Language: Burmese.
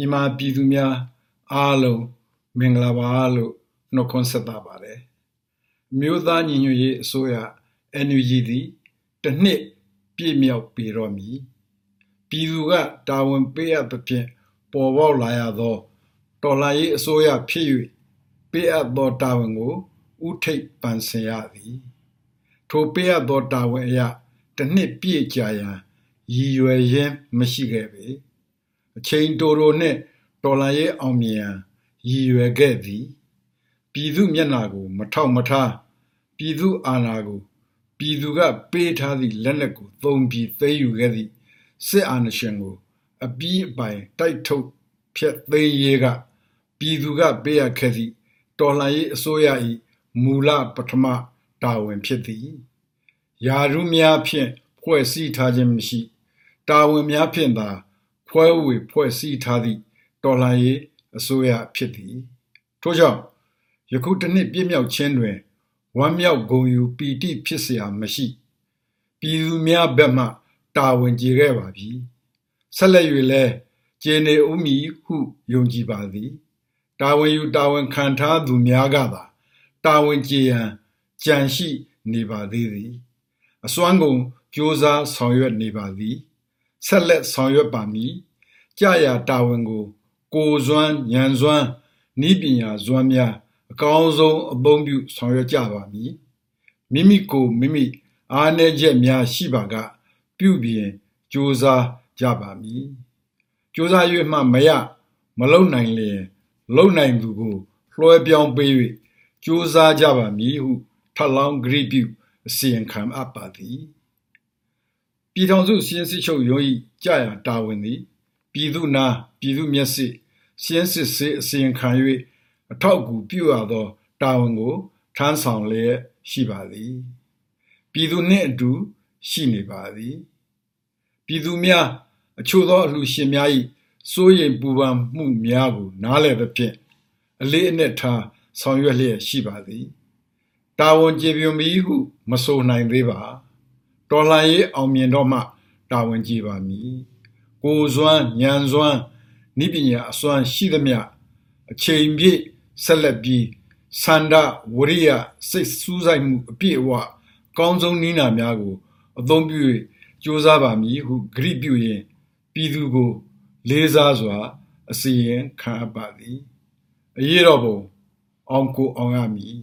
မြန်မာပြည်သူများအားလုံးမင်္ဂလာပါလို့နှုတ်ခွန်းဆက်သပါတယ်။မြို့သားညီညွတ်ရေးအစိုးရ NUG သည်တစ်နှစ်ပြည့်မြောက်ပြီတော့မည်။ပြည်သူကတာဝန်ပေးအပ်သဖြင့်ပေါ်ပေါက်လာရသောတော်လှန်ရေးအစိုးရဖြစ်၍ပေးအပ်သောတာဝန်ကိုဥထိပ်ပန်ဆင်ရသည်။ထိုပေးအပ်သောတာဝန်အရတစ်နှစ်ပြည့်ကြာရန်ရည်ရွယ်ရင်းမရှိခဲ့ပေ။ အချိန်တိုတိုနှင့်တော်လှန်ရေးအောင်မြင်ရန်ရည်ရွယ်ခဲ့သည်ပြည်သူမျက်နှာကို မထောက်မထားပြည်သူအာဏာကိုပြည်သူကပေးထားသည့်လက်နက်ကိုသုံးပြီးသိမ်းယူခဲ့သည့်စစ်အာဏာရှင်ကို အပြည့်အပိုင်တိုက်ထုတ်ဖျက်သိမ်းရေးကပြည်သူကပေးရခဲ့သည့်တော်လှန်ရေးအစိုးရ၏မူလပထမတာဝန်ဖြစ်သည်ယာရုများဖြင့်ဖွဲ့စည်းထားခြင်းမရှိ တာဝန်များဖြင့်သာ ဖွဲဝေဖွဲ့စည်းထားသည့်တော်လှန်ရေးအစိုးရဖြစ်သည်ထို့ကြောင့်ယခုတစ်နှစ်ပြည့်မြောက်ခြင်းတွင်ဝမ်းမြောက်ဂုဏ်ယူပီတိဖြစ်เสียမရှိပြည်သူများဘက်မှတာဝန်ကျေခဲ့ပါပြီဆက်လက်၍လဲကျေနေဥမီဟုယုံကြည်ပါသည်တာဝန်ယူတာဝန်ခံထားသူများကသာတာဝန်ကျေရန်ကြံရှိနေပါသေးသည်အစွမ်းကုန်ကြိုးစားဆောင်ရွက်နေပါသည် ဆက်လက်ဆောင်ရွက်ပါမည်ကြာရတာဝန်ကို ကိုစွမ်းဉာဏ်စွမ်းဤပညာစွမ်းများအကောင်းဆုံးအသုံးပြုဆောင်ရွက်ကြပါမည်မိမိကိုမိမိအားနည်းချက်များရှိပါက ပြုပြင်ကြိုးစားကြပါမည်ကြိုးစား၍မှမရမလုံနိုင်လျင်လုံနိုင်သူကိုလွှဲပြောင်းပေး၍ကြိုးစားကြပါမည်ဟုထပ်လောင်းဂရိပြုအစီရင်ခံအပ်ပါသည် ပြည်ထောင်စုစီရင်စစ်ချုပ်ရုံး၏ကြာရတာဝန်သည်ပြည်သူနာပြည်သူမျက်စိရှင်းစစ်စေးအစီရင်ခံ၍အထောက်အကူပြုရသောတာဝန်ကိုထမ်းဆောင်လျက်ရှိပါသည်ပြည်သူနှင့်အတူရှိနေပါသည်ပြည်သူများအချို့သောအလှရှင်များ၏စိုးရိမ်ပူပန်မှုများကိုနားလည်သဖြင့်အလေးအနက်ထားဆောင်ရွက်လျက်ရှိပါသည်တာဝန်ကျေပြွန်ပြီဟုမဆိုနိုင်သေးပါ တော်လှန်ရေးအောင်မြင်တော့မှတာဝန်ကြည်ပါမည်ကိုစွမ်းဉာဏ်စွမ်းနိပညာအစွမ်းရှိသမျှအချိန်ပြည့်ဆက်လက်ပြီးစန္ဒဝရိယစိတ်စူးစိုက်မှုအပြည့်အဝကောင်းဆုံးနည်းနာများကို အသုံးပြု၍ကြိုးစားပါမည်ဟုဂရိပြုရင်ပြည်သူကို လေးစားစွာ အစီရင်ခံအပ်ပါသည်အရေးတော်ပုံအောင်ကိုအောင်ရမည်